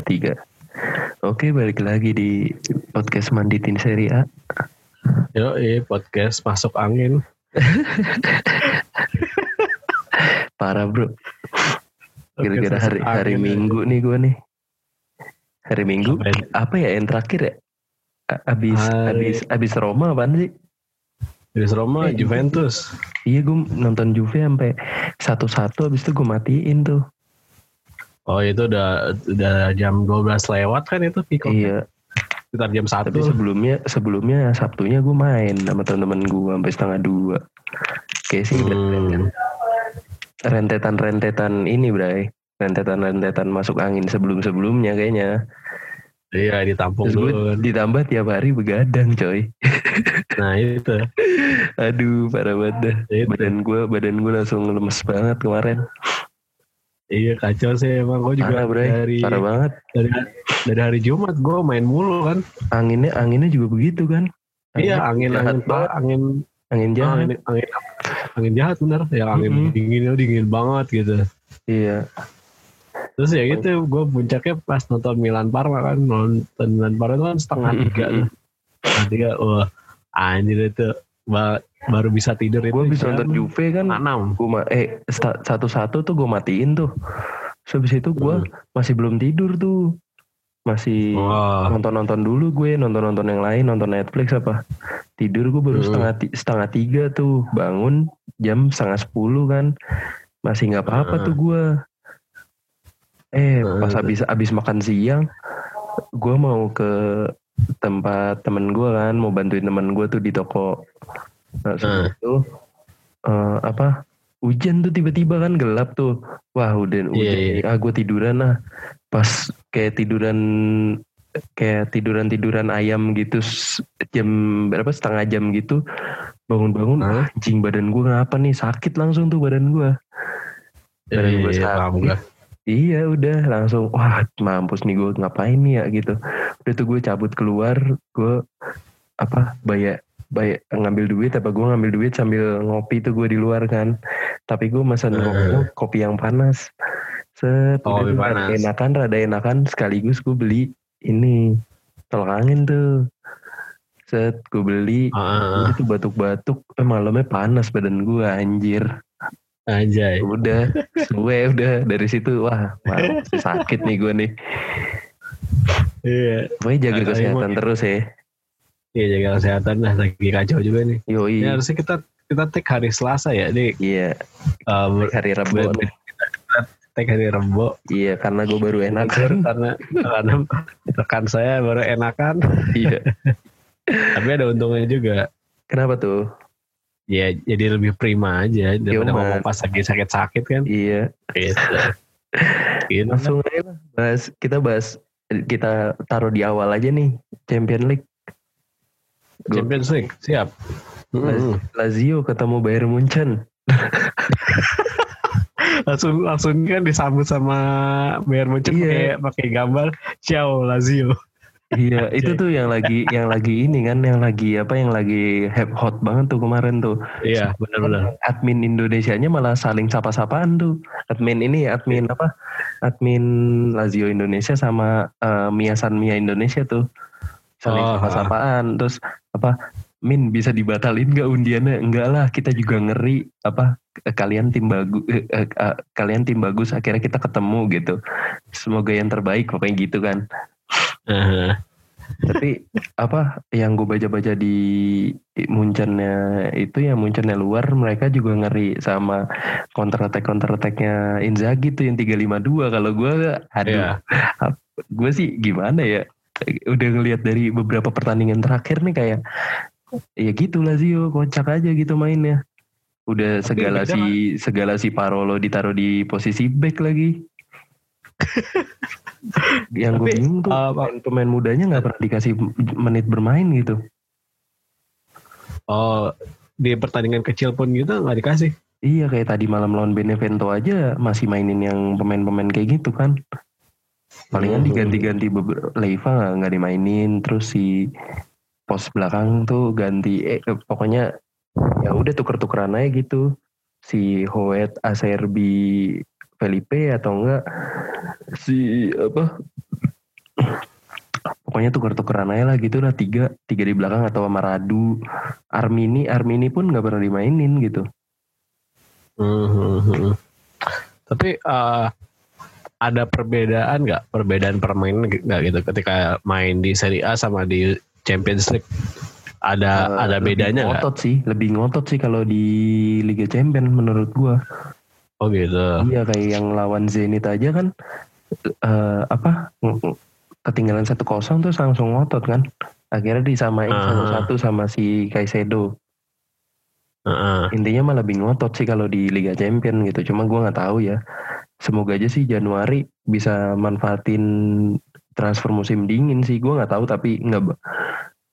Tiga. Oke, balik lagi di podcast Manditin Seri A. Yo, eh podcast masuk angin. Parah bro. Gara-gara hari, hari angin. Minggu nih gue nih. Hari Minggu Apa ya? apa ya yang terakhir ya? Abis Hari- abis abis Roma apaan sih? Di Roma, Eh, Juventus. Iya gue nonton Juve sampai satu-satu abis itu gue matiin tuh. Oh itu udah udah jam 12 lewat kan itu Piko. Iya. Sekitar jam Tapi 1. sebelumnya sebelumnya Sabtunya gue main sama teman-teman gue sampai setengah dua. Kayak sih Hmm. rentetan-rentetan ini bray. Rentetan-rentetan masuk angin sebelum-sebelumnya kayaknya. Iya ditampung Terus dulu. ditambah tiap hari begadang coy. Nah itu. Aduh parah banget. Badan gue badan gue langsung lemes banget kemarin. Iya kacau sih emang gue juga Parah dari Parah banget. dari dari hari Jumat gue main mulu kan. Anginnya anginnya juga begitu kan. Iya angin jahat angin banget. angin Angin jahat. angin angin angin jahat bener ya angin Mm-mm. dinginnya dingin banget gitu. Iya. Terus ya gitu, gue puncaknya pas nonton Milan Parma kan, nonton Milan Parma itu kan setengah tiga. Setengah tiga, wah anjir itu ba- baru bisa tidur itu. Gue bisa nonton Juve kan. enam. Gue eh satu-satu tuh gue matiin tuh. Terus habis itu gue Hmm. masih belum tidur tuh. Masih nonton-nonton dulu gue nonton-nonton yang lain nonton Netflix apa tidur gue baru Hmm. setengah setengah tiga tuh bangun jam setengah sepuluh kan masih nggak apa-apa Hmm. tuh gue eh Hmm. pas habis habis makan siang gue mau ke tempat temen gue kan mau bantuin temen gue tuh di toko nah, Hmm. itu eh, apa hujan tuh tiba-tiba kan gelap tuh wah udah Iya, hujan iya. nih. ah gue tiduran lah pas kayak tiduran kayak tiduran tiduran ayam gitu jam berapa setengah jam gitu bangun-bangun Hah? anjing badan gue ngapa nih sakit langsung tuh badan gue badan gue iya, sakit iya udah langsung wah mampus nih gue ngapain nih ya gitu udah tuh gue cabut keluar gue apa bayar bayar ngambil duit apa gue ngambil duit sambil ngopi tuh gue di luar kan. Tapi gue pesan Hmm. kopinya kopi yang panas. Set Oh, udah kopi tuh rada panas. enakan rada enakan sekaligus gue beli ini tolak angin tuh. Set gue beli. Ah. itu batuk-batuk eh malamnya panas badan gue anjir. Anjay. udah suwe udah. Dari situ wah wah, sakit nih gue nih. Iya, pokoknya jaga Nah, kesehatan terus ya iya jaga kesehatan lah lagi kacau juga nih. yoi Ya harusnya kita kita take hari Selasa ya, nih. iya Um, hari Rabu nih. take hari Rebo. iya karena gue baru enak karena karena rekan saya baru enakan. iya Tapi ada untungnya juga. kenapa tuh Ya jadi lebih prima aja daripada Yoman. ngomong pas lagi sakit-sakit kan. iya Gitu. Gitu. langsung aja lah bahas kita bahas kita taruh di awal aja nih Champion League Champions League siap. Mm-mm. Lazio ketemu Bayern Munchen Langsung langsung kan disambut sama Bayern Munchen Iya. pakai pakai gambar Ciao Lazio. iya itu tuh yang lagi yang lagi ini kan yang lagi apa yang lagi hot hot banget tuh kemarin tuh Iya benar-benar. admin Indonesianya malah saling sapa-sapaan tuh. Admin ini admin apa? Admin Lazio Indonesia sama eh, Miasan Mia Indonesia tuh saling Oh, sapa-sapaan. Terus apa? Min bisa dibatalin nggak undiannya? Enggak lah, kita juga ngeri apa? eh, Kalian tim bagus, kalian tim bagus. Akhirnya kita ketemu gitu. Semoga yang terbaik, pokoknya gitu kan. Tapi apa yang gue baca-baca di Munchennya itu ya Munchennya luar mereka juga ngeri sama counter attack counter attacknya Inzaghi tuh yang 352 kalau gue aduh Iya. gue sih gimana ya udah ngelihat dari beberapa pertandingan terakhir nih kayak ya gitu Lazio kocak aja gitu mainnya. Udah Tapi segala si segala si Parolo ditaruh di posisi back lagi. Yang gue bingung tuh uh, pemain, pemain mudanya nggak pernah dikasih menit bermain gitu. Oh di pertandingan kecil pun gitu nggak dikasih. iya kayak tadi malam lawan Benevento aja masih mainin yang pemain-pemain kayak gitu kan palingan Hmm. diganti-ganti Leiva nggak dimainin terus si pos belakang tuh ganti eh, eh, pokoknya ya udah tuker-tukeran aja gitu si Hoet Acerbi Felipe atau enggak si apa pokoknya tuker-tukeran aja lah gitu lah tiga tiga di belakang atau sama Radu Armini Armini pun nggak pernah dimainin gitu Hmm, hmm, hmm. Tapi eh, ada perbedaan nggak? Perbedaan permainan nggak gitu ketika main di Serie A sama di Champions League? Ada Eh, ada bedanya nggak? ngotot sih lebih ngotot sih kalau di Liga Champions menurut gua Oh gitu. iya kayak yang lawan Zenit aja kan eh, apa ng- ketinggalan satu kosong terus langsung ngotot kan akhirnya disamain Ah. satu-satu sama si Kaisedo Heeh. intinya mah lebih ngotot sih kalau di Liga Champion gitu cuma gua nggak tahu ya semoga aja sih Januari bisa manfaatin transfer musim dingin sih gua nggak tahu tapi nggak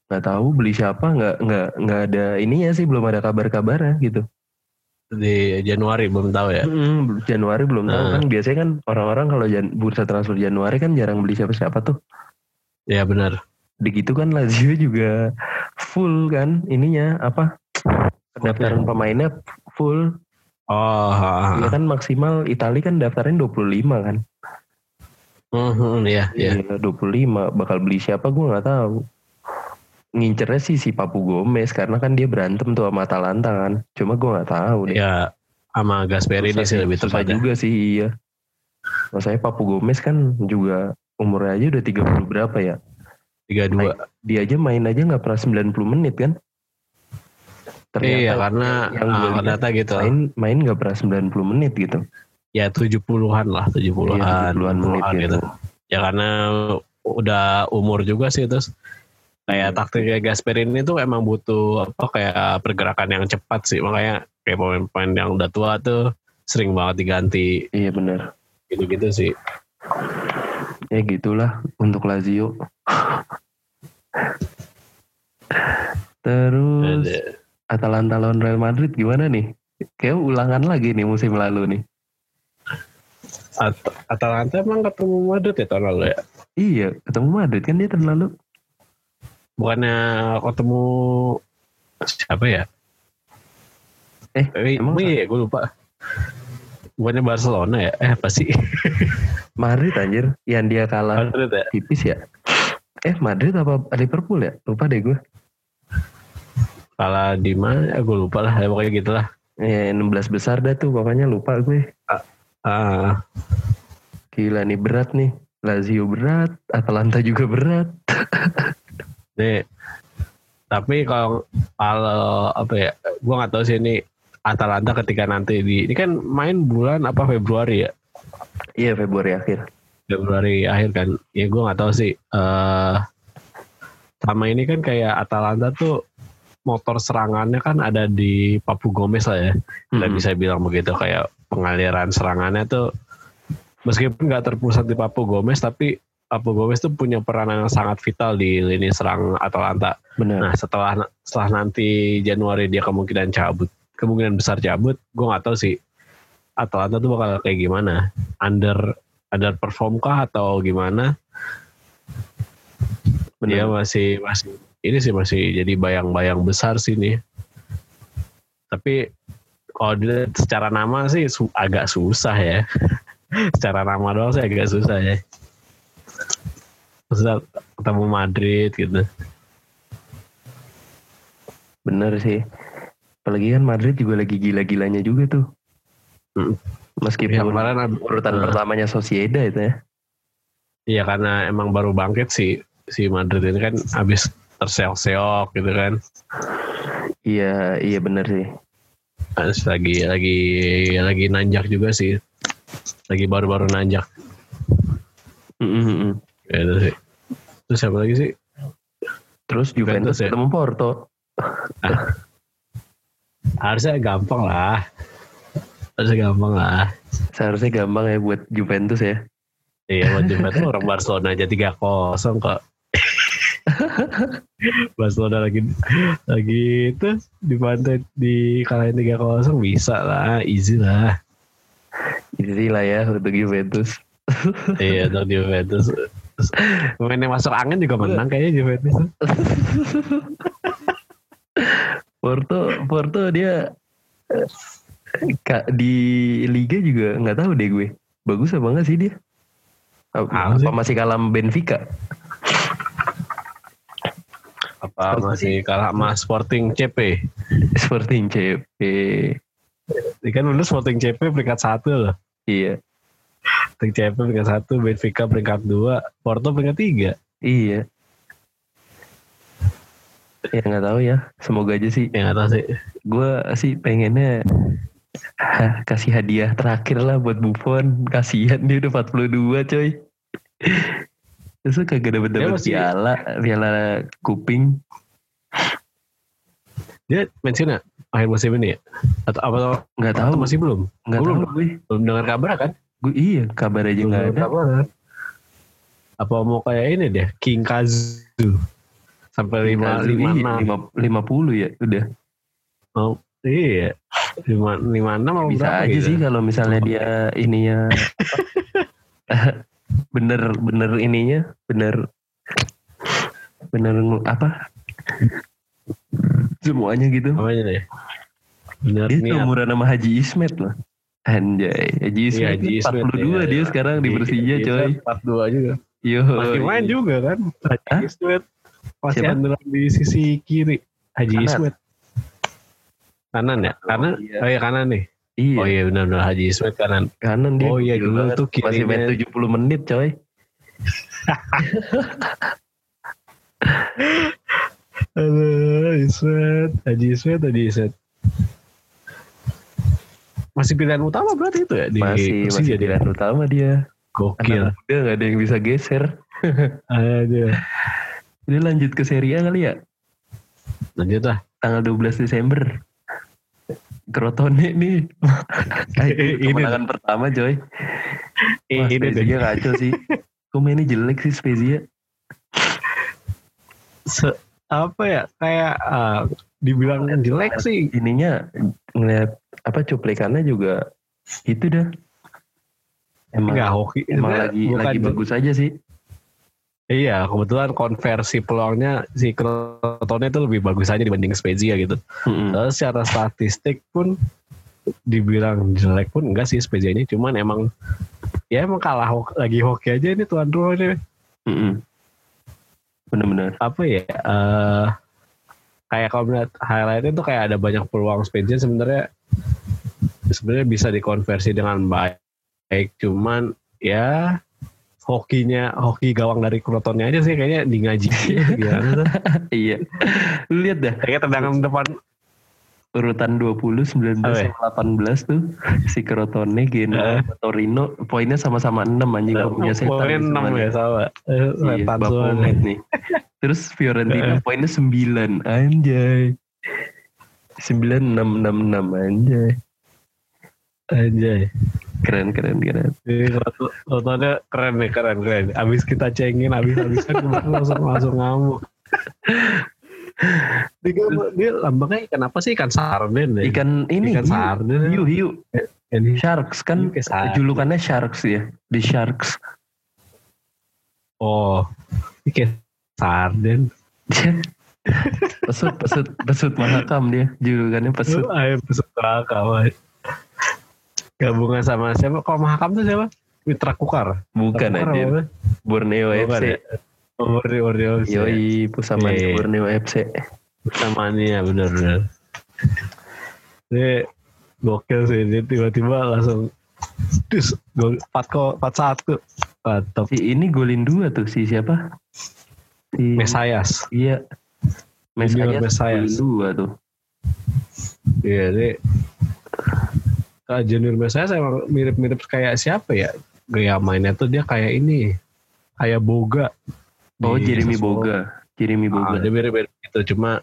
nggak tahu beli siapa nggak nggak nggak ada ininya sih belum ada kabar-kabarnya gitu Di Januari belum tahu ya. Mm, Januari belum tahu Nah. kan biasanya kan orang-orang kalau jan- bursa transfer Januari kan jarang beli siapa-siapa tuh Ya benar. begitu kan Lazio juga full kan ininya apa pendaftaran pemainnya full Oh, ya kan maksimal Itali kan daftarnya 25 kan Hmm, hmm, iya, iya. Iya, 25 bakal beli siapa gue nggak tahu. Ngincernya sih si Papu Gomez karena kan dia berantem tuh sama Atalanta kan. Cuma gue nggak tahu deh. Ya sama Gasperini Susah sih lebih tepatnya. juga sih iya. Maksudnya Papu Gomez kan juga umurnya aja udah 30 berapa ya. Tiga dua. Dia aja main aja nggak pernah 90 menit kan. Iya karena yang ah, gue lihat ternyata gitu. main main nggak pernah 90 menit gitu. Ya 70-an lah, 70-an. Iya, 70-an menit 70-an gitu. Ya karena udah umur juga sih terus kayak Iya. taktiknya Gasperini itu emang butuh apa kayak pergerakan yang cepat sih makanya kayak pemain-pemain yang udah tua tuh sering banget diganti Iya benar. gitu-gitu sih. Ya gitulah untuk Lazio. Terus Ada- Atalanta lawan Real Madrid gimana nih? Kayak ulangan lagi nih musim lalu nih. At- Atalanta emang ketemu Madrid ya tahun lalu ya? Iya, ketemu Madrid kan dia tahun lalu. Bukannya ketemu siapa ya? Eh, Eh, emang iya, gue lupa. Bukannya Barcelona ya? Eh, apa sih? Madrid anjir, yang dia kalah Madrid ya? tipis ya. Eh, Madrid apa Liverpool ya? Lupa deh gue. Kalah di mana? Gue lupa lah. Ya, pokoknya gitu lah. Ya, 16 besar dah tuh, pokoknya lupa gue. Ah, Gila nih berat nih. Lazio berat, Atalanta juga berat. nih. Tapi kalau kalau apa ya? Gue nggak tahu sih ini Atalanta ketika nanti di ini kan main bulan apa Februari ya? Iya, Februari akhir. Februari akhir kan. Ya gue nggak tahu sih. eh sama ini kan kayak Atalanta tuh motor serangannya kan ada di Papu Gomez lah ya. Kita Mm-mm. bisa bilang begitu kayak pengaliran serangannya tuh meskipun nggak terpusat di Papu Gomez tapi Papu Gomez tuh punya peranan yang sangat vital di lini serang Atalanta. Benar. Nah setelah setelah nanti Januari dia kemungkinan cabut, kemungkinan besar cabut, gue nggak tahu sih Atalanta tuh bakal kayak gimana, under under perform kah atau gimana? Dia Benar. masih masih ini sih masih jadi bayang-bayang besar sih nih. Tapi kalau dilihat secara nama sih su- agak susah ya. secara nama doang sih agak susah ya. Susah ketemu Madrid gitu. Bener sih. Apalagi kan Madrid juga lagi gila-gilanya juga tuh. Mm. Meskipun Yang kemarin urutan Eh. pertamanya Sociedad itu ya. Iya karena emang baru bangkit sih si Madrid ini kan habis terseok-seok gitu kan. Iya, iya bener sih. Terus lagi lagi lagi nanjak juga sih. Lagi baru-baru nanjak Mm, mm, mm. gitu sih. Terus siapa lagi sih? Terus Juventus Juventus ya? ketemu Porto. Harusnya gampang lah. Harusnya gampang lah. Seharusnya gampang ya buat Juventus ya. Iya buat Juventus orang Barcelona aja 3-0 kok. Barcelona lagi lagi itu di pantai di kalahin 3-0 bisa lah, easy lah. Easy lah ya untuk Juventus. iya untuk Juventus. Pemain yang masuk angin juga menang kayaknya Juventus. Porto, Porto dia eh, ka- di Liga juga nggak tahu deh gue. Bagus apa enggak sih dia? Apa, Apa sih? apa masih kalah Benfica? Ah, masih kalah sama Sporting CP. Sporting CP. Ini kan dulu Sporting CP peringkat satu loh. Iya. Sporting CP peringkat satu, Benfica peringkat dua, Porto peringkat tiga. Iya. Ya nggak tahu ya. Semoga aja sih. Ya nggak tahu sih. Gue sih pengennya kasih hadiah terakhir lah buat Buffon. Kasihan dia udah 42 coy. Terus kagak dapet dapet masih- piala, piala kuping. Dia pensiun ya? Akhir musim ini ya? Atau apa Nggak atau tahu, masih belum? nggak belum. tahu gue. Belum dengar kabar kan? Gue iya, kabar aja Belum nggak ada. kabar? Apa mau kayak ini deh, King Kazu sampai lima lima iya, lima lima puluh ya, udah. Oh, iya. Lima lima enam Bisa aja gitu? sih kalau misalnya dia ininya bener bener ininya bener bener apa semuanya gitu. Apa aja deh? Benar Dia niat. seumuran sama Haji Ismet loh. Anjay, Haji Ismet, Iya, Haji Ismet, 42 iya, dia sekarang di Persija Iya, coy. 42 juga. Yo. Masih main juga kan? Haji Hah? Ismet. Masih Siapa? andalan di sisi kiri. Haji Kanan. Ismet. Kanan ya? Kanan? iya. Oh iya kanan nih. Iya, Oh iya benar-benar Haji Ismet kanan. kanan dia. Oh iya, dulu tuh Masih main kirinya- 70 menit coy. Aduh, Ismet. Haji Ismet, Haji Ismet. Masih pilihan utama berarti itu ya? Di Masih masih dia? pilihan utama dia. Gokil. Anak muda gak ada yang bisa geser. Aduh. Dia lanjut ke Serie A kali ya? Lanjut lah. Tanggal 12 Desember. Crotone nih. Ini Kemenangan pertama coy. Wah, ini. Spezia kacau sih. Kok mainnya jelek sih Spezia? Se- apa ya kayak ah, dibilang jelek sih Ininya ngeliat apa cuplikannya juga itu dah. Emang, nggak hoki emang lagi lagi bagus aja sih. Iya kebetulan konversi peluangnya si Crotone itu lebih bagus aja dibanding Spezia gitu. Terus secara statistik pun dibilang jelek pun enggak sih Spezia ini cuman emang ya emang kalah lagi hoki aja ini tuan rumahnya Mm-mm. Bener-bener. apa ya eh kayak kalau melihat highlightnya tuh kayak ada banyak peluang Spezia sebenarnya sebenarnya bisa dikonversi dengan baik cuman ya hokinya hoki gawang dari Crotone aja sih kayaknya di ngaji gimana tuh iya. Lihat dah kayaknya tendangan depan urutan 20 19 Apa ya? sama 18 tuh si Crotone, Genoa, Torino poinnya sama-sama 6 anjing kalau punya setan. poinnya nih enam semuanya. ya sama Eh, Iya, Baphomet nih. Terus Fiorentina poinnya 9 anjay. 9 6 6 6 anjay. Anjay Keren keren keren. Ini Crotone keren nih keren keren abis kita cengin abis abisan kemarin langsung langsung ngamuk dia, dia lambangnya ikan apa sih ikan sarden deh Ikan ini Ikan hiu, sarden. hiu, hiu. ini Sharks kan Hiu sarden. julukannya Sharks ya. The Sharks. oh kayak sarden pesut pesut pesut mahakam dia julukannya pesut. Ayo pesut kawan gabungan sama siapa kalau mahakam tuh siapa Mitra Kukar Bukan aja. Borneo FC. ya? Oh, Borneo Borneo FC. Yoi, Pusama Iya. Borneo FC. namanya benar-benar. Ini gokil sih dia tiba-tiba langsung dus gol empat kok empat satu mantap Si ini golin dua tuh si siapa? Si Mesayas Iya. Mesayas Mesayas. golin dua tuh. iya ini Kak Junior Mesayas emang mirip-mirip kayak siapa ya gaya mainnya tuh dia kayak ini kayak Boga Oh, Jeremy. Boga. Jeremy Ah, Boga. dia mirip-mirip gitu cuma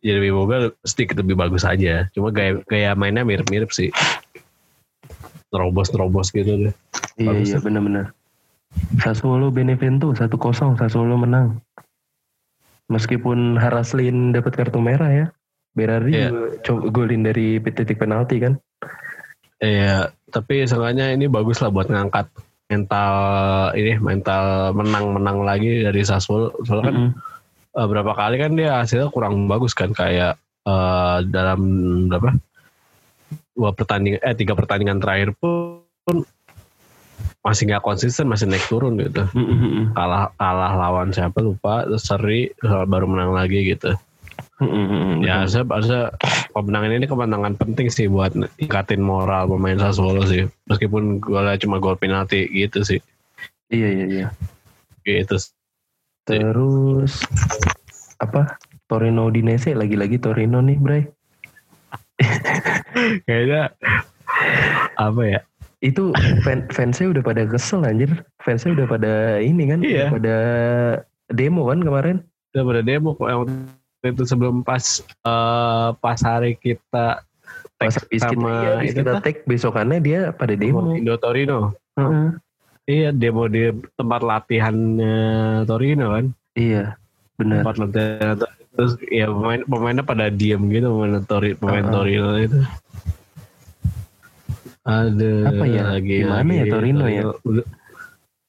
Jeremy Boga sedikit lebih bagus aja cuma gaya gaya mainnya mirip-mirip sih nerobos-nerobos gitu deh iya, bagus iya benar-benar. Sassuolo Benevento 1-0 Sassuolo menang. Meskipun Haraslin dapat kartu merah ya. Berardi co- golin dari titik penalti kan. Iya, tapi seenggaknya ini bagus lah buat ngangkat mental ini mental menang-menang lagi dari Sassuolo. Soalnya kan Mm-mm. eh, berapa kali kan dia hasilnya kurang bagus kan kayak eh, dalam berapa dua pertandingan eh tiga pertandingan terakhir pun masih nggak konsisten masih naik turun gitu Mm, mm, mm. kalah kalah lawan siapa lupa terus seri baru menang lagi gitu Mm, mm, mm, ya harusnya harusnya kemenangan ini kemenangan penting sih buat tingkatin moral pemain Sassuolo sih meskipun golnya cuma gol penalti gitu sih Iya iya iya. gitu Terus apa? Torino Udinese lagi-lagi Torino nih, Bray. kayaknya apa ya Itu fan fansnya udah pada kesel anjir. Fansnya udah pada ini kan, Iya. udah pada demo kan kemarin. udah pada demo kok itu sebelum pas eh, pas hari kita tag Pas habis kita, sama iya, kita tag besokannya dia pada demo. Indo Torino Heeh. iya demo di tempat latihannya Torino kan Iya, benar. tempat latihan terus ya pemain pemainnya pada diem gitu pemain Tori pemain Uh-uh. Torino itu ada Apa ya? Gimana ya Torino ya? Udah-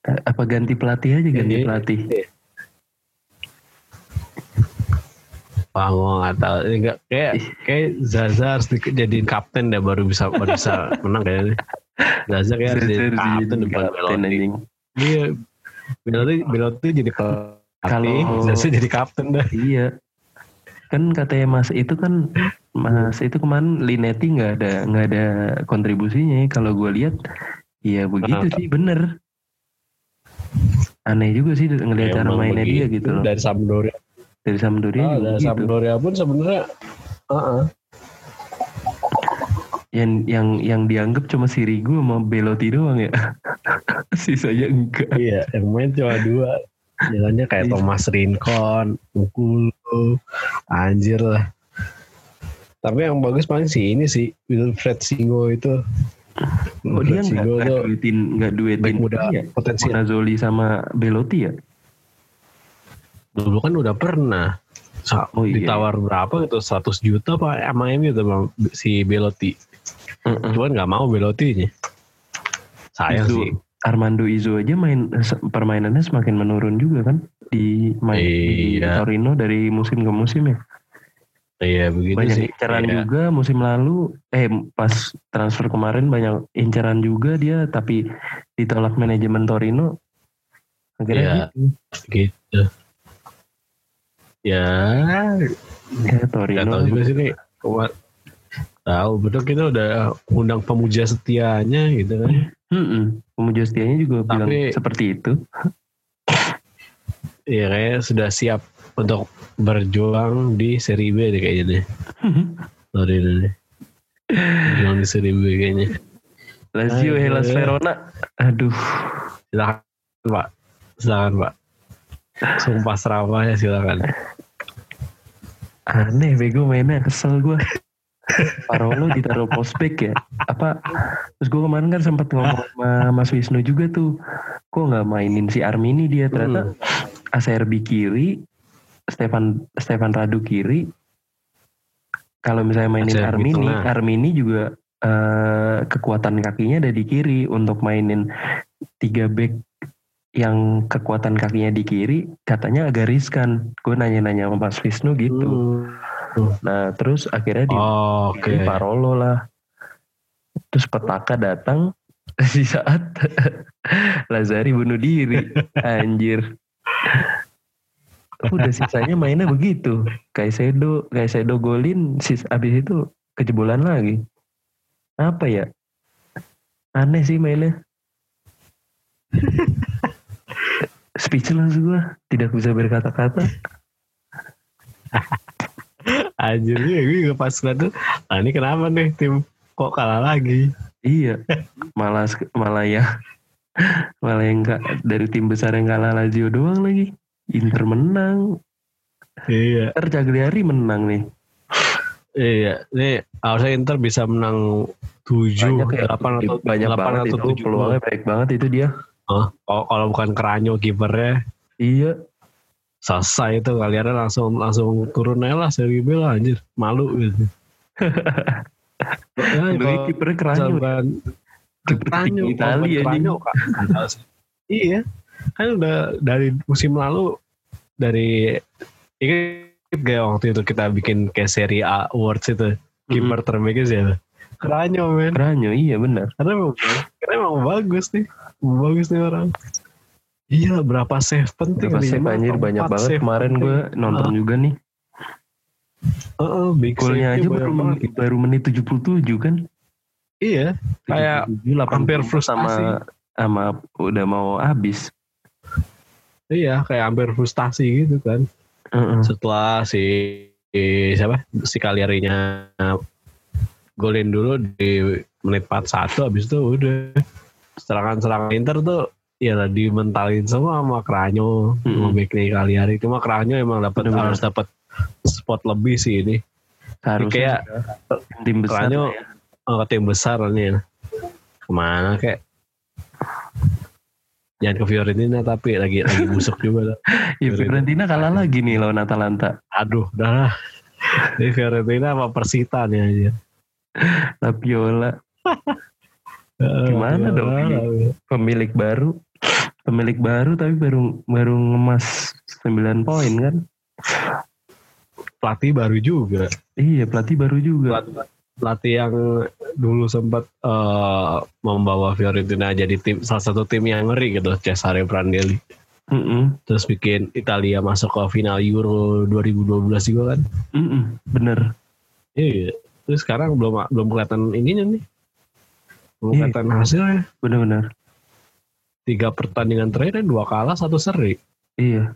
Eh, Apa ganti pelatih aja ganti Iya. pelatih? Wah, gue nggak tahu. Ini nggak- kayak kayak Zaza harus di- jadiin kapten deh baru bisa baru bisa menang kayaknya. Zaza kayak harus jadi kapten depan kapten Belotti. Iya. Belotti Belotti jadi Kalau- Zaza jadi kapten dah. Iya. Kan katanya Mas itu kan Mas itu kemarin Linetti nggak ada nggak ada kontribusinya. ya. Kalau gue lihat, ya begitu sih bener. Aneh juga sih ngelihat cara Emang mainnya dia gitu loh. Dari Sampdoria. Dari Sampdoria Oh, juga dari gitu. Sampdoria pun sebenarnya Heeh. Yang yang yang dianggap cuma Sirigu sama Belotti doang ya. Sisanya enggak. Iya, yang main cuma dua. Jalannya kayak Iya. Thomas Rincon, Ukulu, anjir lah. Tapi yang bagus paling sih ini sih Wilfred Singo itu. Oh dia Wilfred nggak duetin nggak duetin muda ya? potensial. Bonazzoli sama Belotti ya? Dulu kan udah pernah. Sa- Oh iya. Ditawar berapa gitu 100 juta apa sama MU tuh si Belotti. Heeh. Cuman nggak mau Belottinya. Sayang Izo, sih. Armando Izo aja main permainannya semakin menurun juga kan di main di Iya. Torino dari musim ke musim ya. Iya begitu banyak sih. inceran Iya. juga musim lalu eh pas transfer kemarin banyak inceran juga dia tapi ditolak manajemen Torino. Akhirnya Iya. gitu. Gitu. Ya, Ya, Gak Torino. tahu juga sih nih. Kema- Tahu betul kita udah undang pemuja setianya gitu kan. Mm-mm. Pemuja setianya juga bilang Tapi- seperti itu. Iya kayaknya sudah siap untuk berjuang di seri B deh kayaknya deh. Sorry deh. Berjuang di seri B kayaknya. Lazio. Hellas Verona. Aduh. Silakan Pak. Silakan Pak. Sumpah seramah ya silakan. Aneh bego mainnya kesel gue. Parolo ditaruh postback ya. Apa? Terus gue kemarin kan sempat ngomong sama Mas Wisnu juga tuh. Kok nggak mainin si Armini dia ternyata ACRB kiri, Stefan Stefan Radu kiri. Kalau misalnya mainin Armini, tengah. Armini juga eh, kekuatan kakinya ada di kiri untuk mainin tiga back yang kekuatan kakinya di kiri katanya agak riskan. Gue nanya-nanya sama Mas Wisnu gitu. Hmm. Nah terus akhirnya di Oh, pilih Parolo lah. Terus petaka datang di saat Lazari bunuh diri. Anjir. Udah sisanya mainnya begitu. Kaisedo, Kaisedo golin, sis abis itu kejebolan lagi. Apa ya? Aneh sih mainnya. Speechless gue, tidak bisa berkata-kata. Anjir gue gue juga pas liat tuh. Ah, ini kenapa nih tim kok kalah lagi? Iya, malah malah ya malah yang enggak dari tim besar yang kalah Lazio doang lagi. Inter menang, Iya. Inter Cagliari menang nih. Iya, ini harusnya Inter bisa menang 7, Banyak ya, 8 atau banyak 8 banget atau itu 7 peluangnya baik banget itu dia. Oh, kalau bukan Keranyo kipernya Iya, selesai itu kalian langsung langsung turun aja lah seri B lah anjir malu gitu. ya, kalau kipernya Keranyo. Keranyo. Nggak sih. Iya, kan udah dari musim lalu dari ingat gak waktu itu kita bikin kayak seri A awards itu kiper terbaiknya siapa? Keranyo men. Keranyu, iya benar. Karena emang, karena emang bagus nih. Bagus nih orang. Iya berapa save penting Berapa save anjir banyak banget save kemarin gue nonton Ah. juga nih. Heeh, big Golnya aja banyak baru banget. menit, baru menit 77 kan. Iya, Kayak 77, 80 hampir sama frustasi. sama udah mau habis. iya kayak hampir frustasi gitu kan. Heeh. Setelah si, si- siapa si Kaliarinya golin dulu di menit 41 habis itu udah serangan-serangan Inter tuh ya lah dimentalin semua sama Kranyo sama Mm-mm. backnya Kaliari cuma Kranyo emang dapat harus dapat spot lebih sih ini Seharusnya kayak tim besar Kranyo ya. oh, tim besar nih ke mana kayak jangan ke Fiorentina tapi lagi lagi busuk juga lah. Ya Fiorentina kalah lagi nih lawan Atalanta. aduh udah lah Fiorentina apa Persita nih aja Lapiola Gimana dong ini? pemilik baru. Pemilik baru tapi baru baru ngemas 9 poin kan. pelatih baru juga Iya, pelatih baru juga. pelatih, pelatih yang dulu sempat eh, membawa Fiorentina jadi tim salah satu tim yang ngeri gitu Cesare Prandelli Mm-mm, terus bikin Italia masuk ke final Euro 2012 juga kan mm-mm, bener. iya terus sekarang belum belum kelihatan ininya nih belum Iya. hasilnya Bener-bener. tiga pertandingan terakhir dua kalah satu seri Iya.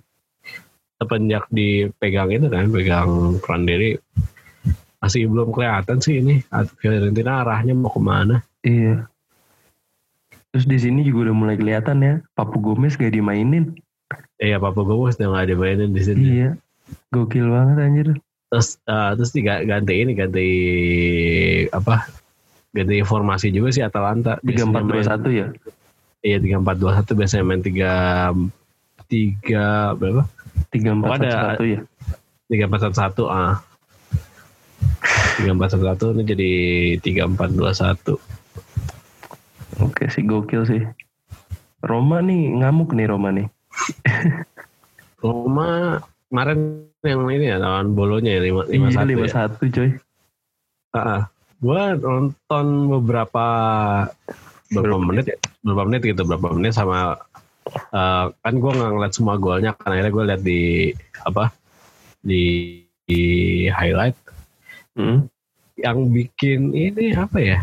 sepenjak dipegang itu kan pegang Prandelli masih belum kelihatan sih ini Fiorentina arahnya mau ke mana Iya. Terus di sini juga udah mulai kelihatan ya, Papu Gomez gak dimainin. Iya Papa Gomez udah gak ada mainin di sini. Iya. Gokil banget anjir. Terus eh, terus diga- ganti ini ganti apa? Ganti formasi juga sih Atalanta. Biasanya main- 3421 ya? Iya tiga empat dua satu biasanya main tiga tiga berapa? 3411 ya? Tiga empat satu satu ah. Tiga empat satu satu ini jadi tiga empat dua satu. Oke sih gokil sih. Roma nih ngamuk nih Roma nih. Roma kemarin yang ini ya lawan bolonya ya lima lima Iya satu ya. 51 coy. Ah, gua nonton beberapa beberapa Berapa menit beberapa menit gitu beberapa menit sama eh, kan gua nggak ngeliat semua golnya kan akhirnya gue liat di apa di, di highlight. Mm. yang bikin ini apa ya?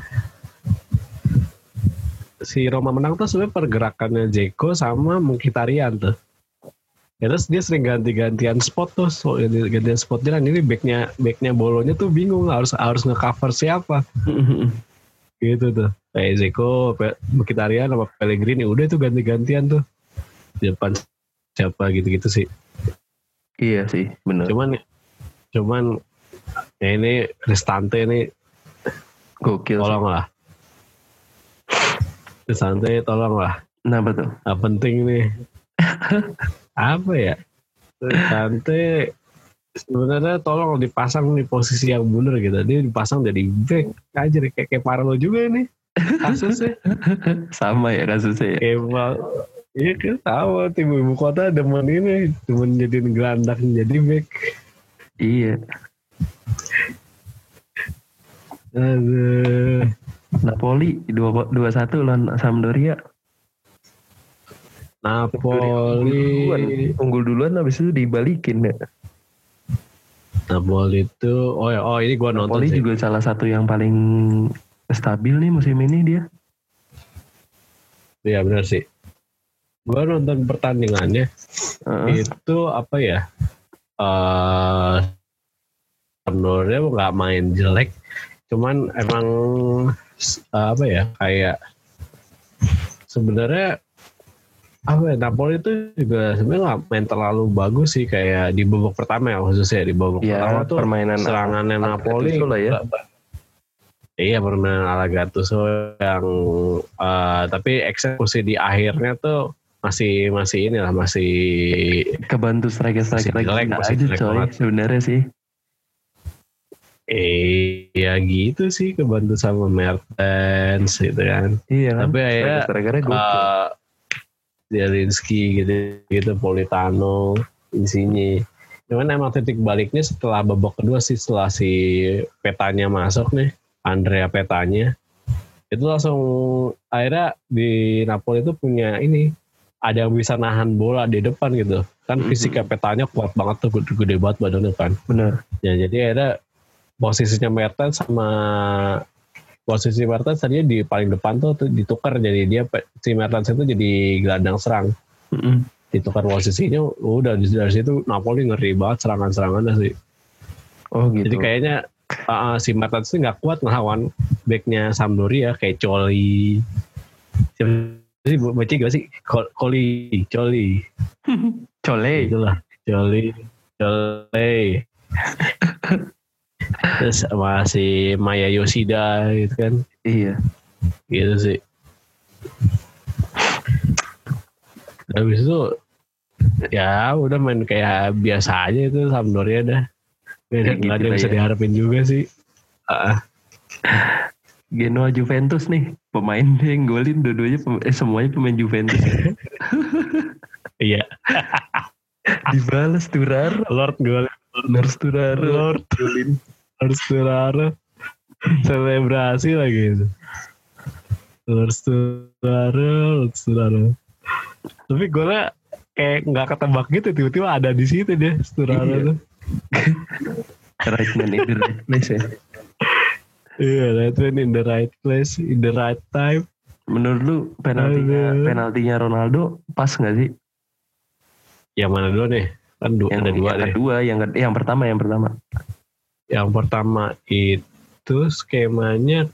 Si Roma menang tuh sebenarnya pergerakannya Jeko sama Mkhitaryan tuh ya terus dia sering ganti-gantian spot tuh so, ganti- gantian spot jalan. Ini backnya backnya bolonya tuh bingung harus harus ngecover siapa? Gitu tuh. Kayak Zeko, Mkhitaryan sama Pellegrini udah itu ganti-gantian tuh. Di depan siapa gitu-gitu sih. Iya sih bener. cuman cuman ya ini Cristante ini Gokil. tolong lah Cristante tolong lah Kenapa tuh? nggak penting nih apa ya Cristante sebenarnya tolong dipasang di posisi yang bener gitu dia dipasang jadi back aja deh. kayak kayak Parlo juga nih kasusnya Sama ya kasusnya ya? Emang Iya kan tahu tim ibu kota demen ini demen jadiin gelandang jadi back. Iya. Aduh. Napoli 2-1 lawan Sampdoria. Napoli. Unggul duluan habis itu dibalikin ya. Napoli itu oh ya oh ini gua nonton Napoli sih. juga salah satu yang paling stabil nih musim ini dia. Iya benar sih. Gua nonton pertandingannya Heeh. itu apa ya? Eh Sampdoria nggak main jelek, cuman emang eh, apa ya kayak sebenarnya apa ya Napoli itu juga sebenarnya nggak main terlalu bagus sih kayak di babak pertama ya khususnya di babak pertama ya tuh permainan serangannya Napoli Gattuso lah ya. Iya permainan ala Gattuso yang eh, tapi eksekusi di akhirnya tuh masih masih ini lah masih kebantu striker-striker Masih lagi jelek, masih jelek coy sebenarnya sih. eh ya gitu sih kebantu sama Mertens gitu kan. Iya kan. Tapi akhirnya striker-strikernya gokil. uh, Zielinski gitu gitu Politano isinya cuman emang titik baliknya setelah babak kedua sih setelah si petanya masuk nih Andrea petanya itu langsung akhirnya di Napoli itu punya ini ada yang bisa nahan bola di depan gitu kan Mhm. fisiknya petanya kuat banget tuh gede, gede banget badannya kan Bener. ya jadi akhirnya posisinya Mertens sama posisi Mertens tadinya di paling depan tuh, ditukar jadi dia si Mertens itu jadi gelandang serang Mm-mm. ditukar posisinya udah dari, situ Napoli ngeri banget serangan-serangannya sih Oh gitu. jadi kayaknya uh, si Mertens itu nggak kuat ngelawan backnya Sampdoria kayak Coli siapa sih baca gak sih Coli Coli Cole. itulah Coli Coli terus sama si Maya Yoshida gitu kan. Iya. gitu sih. Habis itu ya udah main kayak biasa aja itu Sampdoria dah. Nggak ada, Ya gitu ada yang lah bisa ya. diharapin juga sih. Ah, Genoa Juventus nih. Pemain yang golin dua-duanya eh, semuanya pemain Juventus. Iya. Dibalas Turar Lord gol Lars Turar Lord. Golin harus Turaro selebrasi lagi itu. Lord Turaro Lord Turaro tapi golnya kayak nggak ketebak gitu tiba-tiba ada di situ deh Turaro Iya. tuh. Right man in the right place ya. Iya right man in the right place in the right time. Menurut lu penaltinya Aduh. penaltinya Ronaldo pas nggak sih? Yang mana dulu nih? Kan du- yang, ada dua yang deh. kedua yang yang pertama yang pertama yang pertama itu skemanya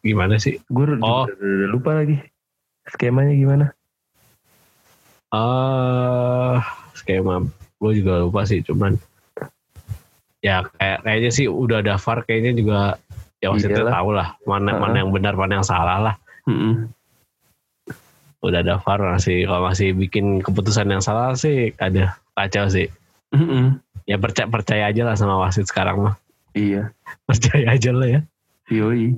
gimana sih gue Oh. lupa lagi skemanya gimana eh skema gue juga lupa sih cuman ya kayak kayaknya sih udah ada VAR kayaknya juga ya wasitnya Iyalah. tahu lah mana Ha-ha. mana yang benar mana yang salah lah Mm-mm. udah ada VAR masih kalau masih bikin keputusan yang salah sih ada kacau sih Mm-mm. Ya percaya percaya aja lah sama wasit sekarang mah iya percaya aja lah ya yoi.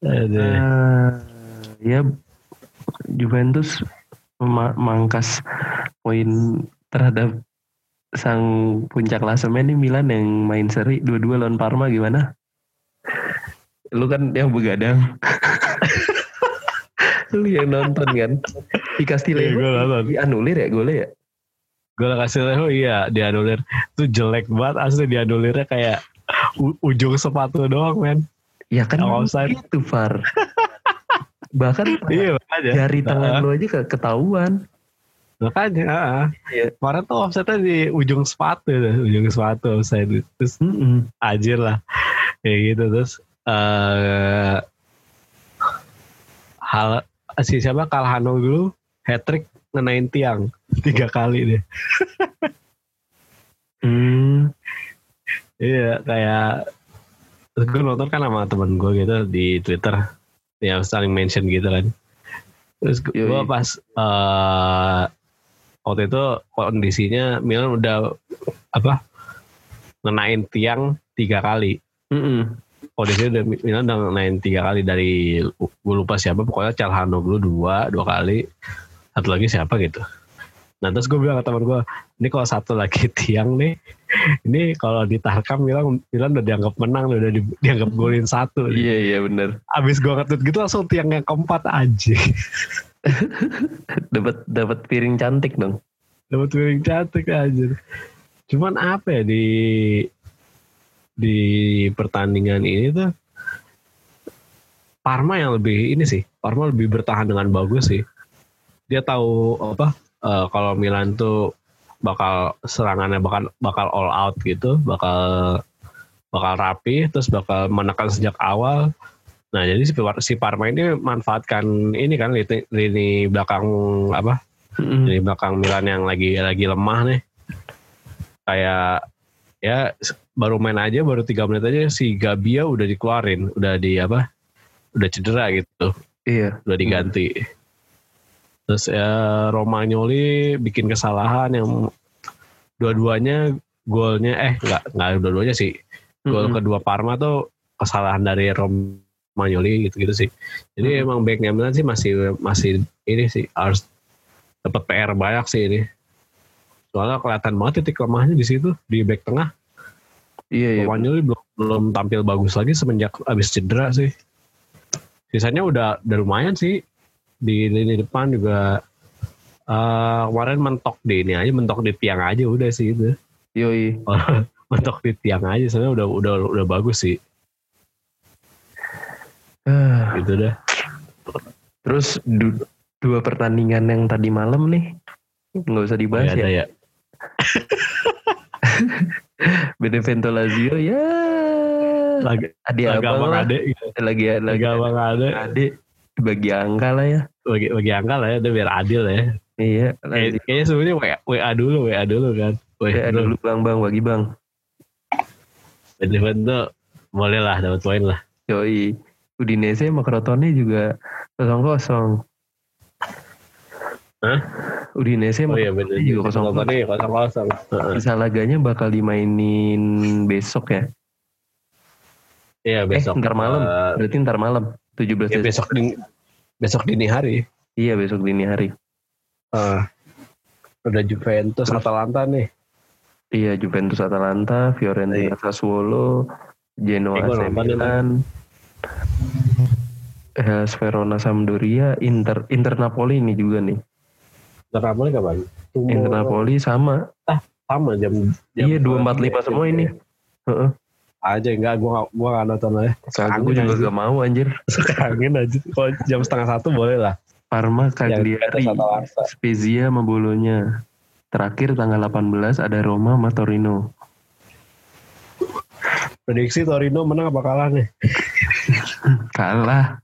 Eh, ya Juventus mema- mangkas poin terhadap sang puncak klasemen ini Milan yang main seri dua-dua lawan Parma gimana? Lu kan yang begadang. Lu yang nonton kan? Di Castillejo gua nonton. dianulir ya golnya ya? Gue kasih tahu iya dianulir itu jelek banget asli dianulirnya kayak u- ujung sepatu doang men Ya kan offside. itu Far. Bahkan iya makanya jari tangan Heeh. lu aja ke- ketahuan. makanya. Iya. kemarin tuh offsetnya di ujung sepatu ujung sepatu offside terus Mm-mm. anjir lah kayak gitu terus eh hal si siapa Kalhano dulu hat trick ngenain tiang tiga kali deh Hmm. Iya kayak gue nonton kan sama temen gue gitu di Twitter yang saling mention gitu kan. Terus gue pas eh waktu itu kondisinya Milan udah apa ngenain tiang tiga kali. Mm-mm. Kondisinya udah Milan udah ngenain tiga kali dari gue lupa siapa pokoknya Calhanoglu dua dua kali satu lagi siapa gitu. Nah terus gue bilang ke teman gue, ini kalau satu lagi tiang nih, ini kalau ditarkam bilang Milan udah dianggap menang, udah di- dianggap golin satu. Iya iya benar. Abis gue ngetut gitu langsung tiang yang keempat aja. Dapat dapat piring cantik dong. Dapat piring cantik aja. Cuman apa ya di di pertandingan ini tuh Parma yang lebih ini sih, Parma lebih bertahan dengan bagus sih. Dia tahu apa eh, kalau Milan tuh bakal serangannya bakal bakal all out gitu, bakal bakal rapi, terus bakal menekan sejak awal. Nah jadi si, si Parma ini manfaatkan ini kan lini, lini belakang apa Mm-mm. di belakang Milan yang lagi lagi lemah nih kayak ya baru main aja baru tiga menit aja si Gabia udah dikeluarin udah di apa udah cedera gitu Iya. udah diganti terus ya Romagnoli bikin kesalahan yang dua-duanya golnya eh nggak nggak dua-duanya sih gol Mm-mm. kedua Parma tuh kesalahan dari Romagnoli gitu-gitu sih. Jadi Hmm. emang backnya Milan sih masih masih ini sih harus dapat PR banyak sih ini. Soalnya kelihatan banget titik lemahnya di situ di back tengah. Iya iya. Romagnoli belum belum tampil bagus lagi semenjak abis cedera sih. Sisanya udah udah lumayan sih di lini depan juga eh kemarin mentok di ini aja mentok di tiang aja udah sih itu. Yoi. mentok di tiang aja sebenarnya udah udah udah bagus sih Ah, gitu dah. terus du- dua pertandingan yang tadi malam nih nggak usah Oh, dibahas ya, ada ya. ya. Benevento Lazio ya. Lagi abang abang lah. ade gitu. Lagi Lagi lagi abang ade. ade bagi angka lah ya. Bagi bagi angka lah ya udah biar adil ya. Iya. Kayak, kayaknya sebenarnya WA, WA dulu WA dulu kan. WA Ya, dulu bang bang bagi bang. Benevento boleh lah dapat poin lah. Yoi. Udinese sama Crotone juga kosong kosong. Hah? Udinese Oh iya bener juga kosong kosong. Kosong kosong. Bisa laganya bakal dimainin besok ya. Iya besok. eh, ntar malam. eh, Berarti ntar malam. 17 ya, Desember. besok besok dini hari. Iya besok dini hari. Ah, udah Juventus Atalanta nih. Iya Juventus Atalanta, Fiorentina Sassuolo, Genoa Eh, AC ya, Milan, eh, Verona Sampdoria, Inter Inter Napoli ini juga nih. Ntar Napoli kapan? Inter Napoli sama. sama jam, jam Iya 245 semua ini. Heeh. Aja enggak gua gak, gua gak nonton aja. Gue juga anjir. gak mau anjir. Kangen aja. Kalau jam setengah satu boleh lah. Parma, Cagliari. Spezia sama Bolonya. Terakhir tanggal 18 ada Roma sama Torino. Prediksi Torino menang apa kalah nih? Kalah.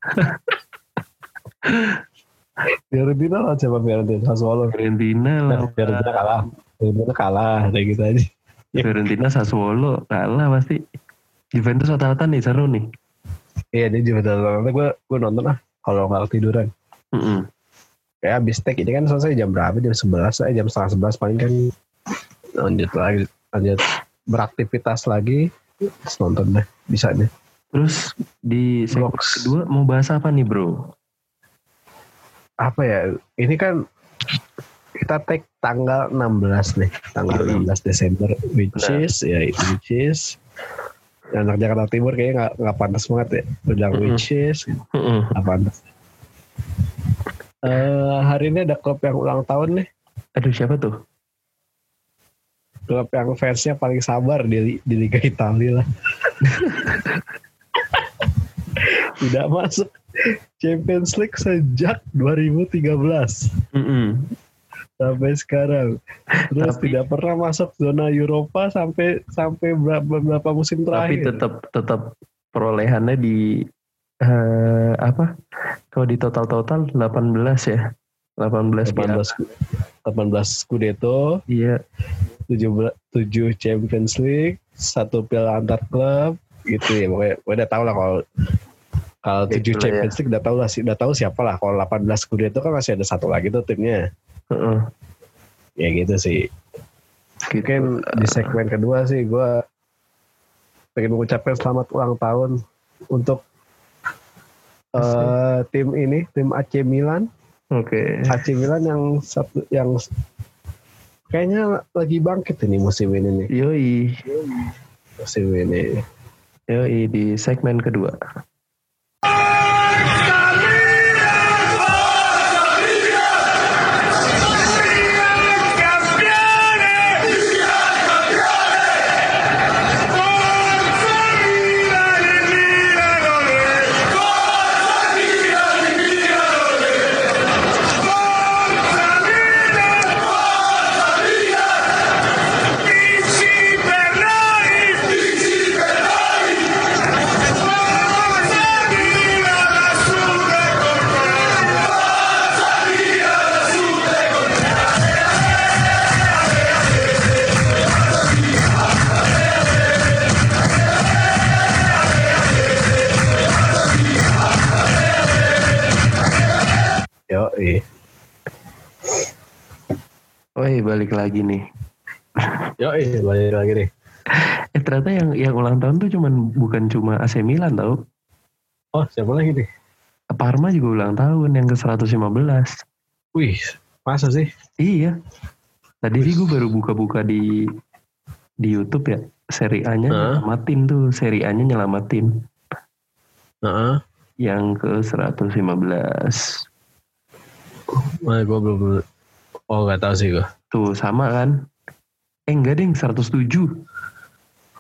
Fiorentina lah siapa Fiorentina? Sassuolo. Fiorentina lah. Nah, Fiorentina kalah. Fiorentina kalah kayak gitu aja. Fiorentina Sassuolo kalah pasti. Juventus Atalanta nih seru nih. Iya dia Juventus Atalanta gue gue nonton ah kalau nggak ketiduran. Mm-mm. Kayak abis take ini kan selesai jam berapa? Jam 11 eh jam setengah 11 paling kan lanjut lagi lanjut beraktivitas lagi terus nonton deh bisa deh. Terus di segmen Vlogs. kedua mau bahas apa nih bro? Apa ya? Ini kan kita take tanggal 16 nih, tanggal Yoi. 16 Desember which is ya which is anak Jakarta Timur kayaknya nggak nggak pantas banget ya bilang which is Mm-mm. nggak pantas. Eh hari ini ada klub yang ulang tahun nih Aduh siapa tuh? klub yang fansnya paling sabar di, di Liga Italia lah. Tidak masuk Champions League sejak 2013 Mm-mm. Sampai sekarang. Terus Tapi- tidak pernah masuk zona Eropa sampai sampai berapa, beberapa musim Tapi terakhir. tetap tetap perolehannya di eh, apa? Kalau di total total 18 ya. 18 piala. 18 18 Scudetto, Iya. 7, 7 Champions League, satu piala antar klub gitu ya. Pokoknya udah tahu lah kalau kalau Ya, 7 itulah Champions League udah tahu lah udah tahu siapa lah. Kalau 18 Scudetto kan masih ada satu lagi tuh timnya. Heeh. Ya gitu sih. Gitu. Mungkin di segmen kedua sih gue pengen mengucapkan selamat ulang tahun untuk eh, tim ini, tim AC Milan. Oke. AC Milan yang satu yang kayaknya lagi bangkit ini musim ini nih. Yoi. Musim ini. Yoi di segmen kedua. Balik lagi nih. Yo, eh, balik lagi nih. Eh ternyata yang yang ulang tahun tuh cuman bukan cuma AC Milan tau. Oh, siapa lagi nih? Parma juga ulang tahun yang ke 115. Wih, masa sih? Iya. Tadi sih gue baru buka-buka di di YouTube ya. seri A-nya Hah? nyelamatin tuh, seri A-nya nyelamatin Heeh. yang ke 115. Nah, gue belum Oh nggak tahu sih gue. Tuh sama kan? Eh enggak ding 107.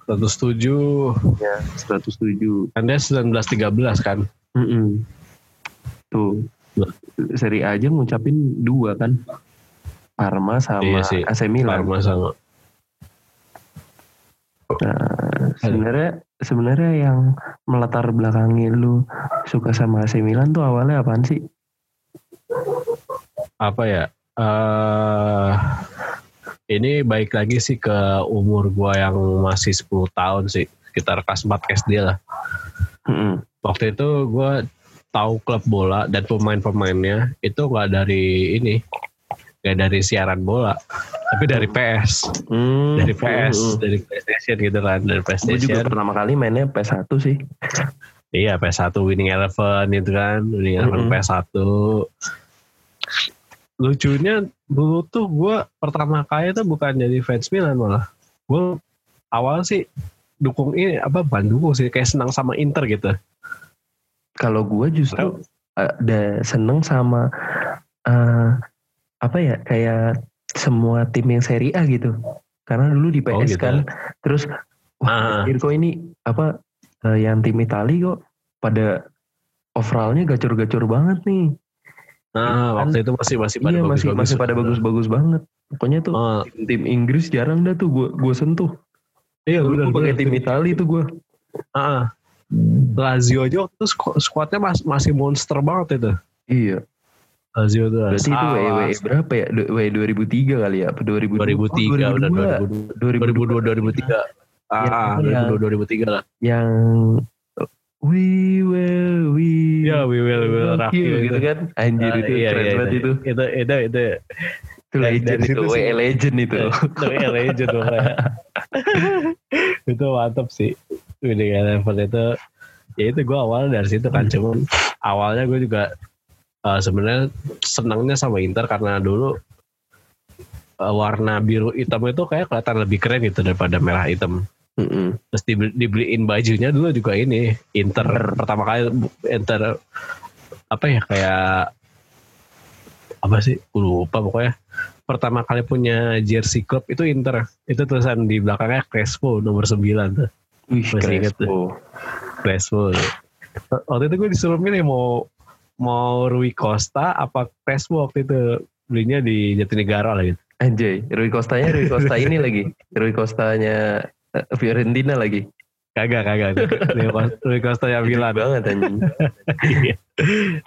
107 Ya, 107. kan dia 1913 kan. Mm-mm. Tuh. Seri A aja ngucapin dua kan. Parma sama Iya sih. AC Milan. Parma sama. Nah, sebenarnya sebenarnya yang melatar belakangi lu suka sama AC Milan tuh awalnya apaan sih? Apa ya? Eh ini baik lagi sih ke umur gua yang masih 10 tahun sih. Sekitar kelas 4 SD lah. Mm-mm. Waktu itu gua tahu klub bola dan pemain-pemainnya itu nggak dari ini. Nggak dari siaran bola. Tapi dari PS. Hmm, Dari PS. mm-mm. Dari PlayStation gitu kan. Dari Gue juga PlayStation. pertama kali mainnya PS1 sih. Iya PS1 Winning Eleven itu kan Winning Eleven Mm-mm. PS1 Lucunya dulu tuh gue pertama kali tuh bukan jadi fans Milan malah Gue awal sih dukung ini apa bukan dukung sih kayak senang sama Inter gitu Kalau gue justru ada seneng sama eh, apa ya kayak semua tim yang Serie A gitu. Karena dulu di Oh, PS gitu. kan, terus wah Ah. kok ini apa eh, yang tim Itali kok pada overallnya gacor-gacor banget nih. Nah Kan- waktu itu masih masih pada iya masih bagus-bagus. masih pada bagus-bagus banget. Pokoknya tuh Oh, tim, tim Inggris jarang dah tuh gue gue sentuh. iya gue pakai tim Itali tuh gue. Ah, Lazio aja waktu itu sku- skuadnya mas- masih monster banget itu. Iya. Lazio tuh. Berarti itu Salah. WE berapa ya? Du- WE 2003 kali ya? Apa 2002? 2003 Oh, udah 2002. 2002 2003. Ah, Ya, 2002 2003 lah. Yang we will we Ya, we will, we will rock you, you gitu itu. kan? Anjir Ah, itu iya, keren iya, banget itu. Itu itu itu Itu dari- legend itu, situ sih. WE legend itu. itu ya legend itu mantap sih. Winning Eleven itu ya itu gue awalnya dari situ kan cuman awalnya gue juga eh, sebenarnya senangnya sama Inter karena dulu eh, warna biru hitam itu kayak kelihatan lebih keren gitu daripada merah hitam. Mm-mm. Terus dibeli- dibeliin bajunya dulu juga ini Inter Inter. pertama kali Inter apa ya kayak apa sih Gue lupa pokoknya pertama kali punya jersey club itu Inter itu tulisan di belakangnya Crespo nomor 9 tuh Wih, Masih Crespo. Crespo waktu itu gue disuruh milih mau mau Rui Costa apa Crespo waktu itu belinya di Jatinegara lah gitu Anjay, Rui Costanya Rui Costa ini lagi. Rui Costanya Fiorentina lagi. kagak kagak Rui Costa, Gila Milan banget anjing.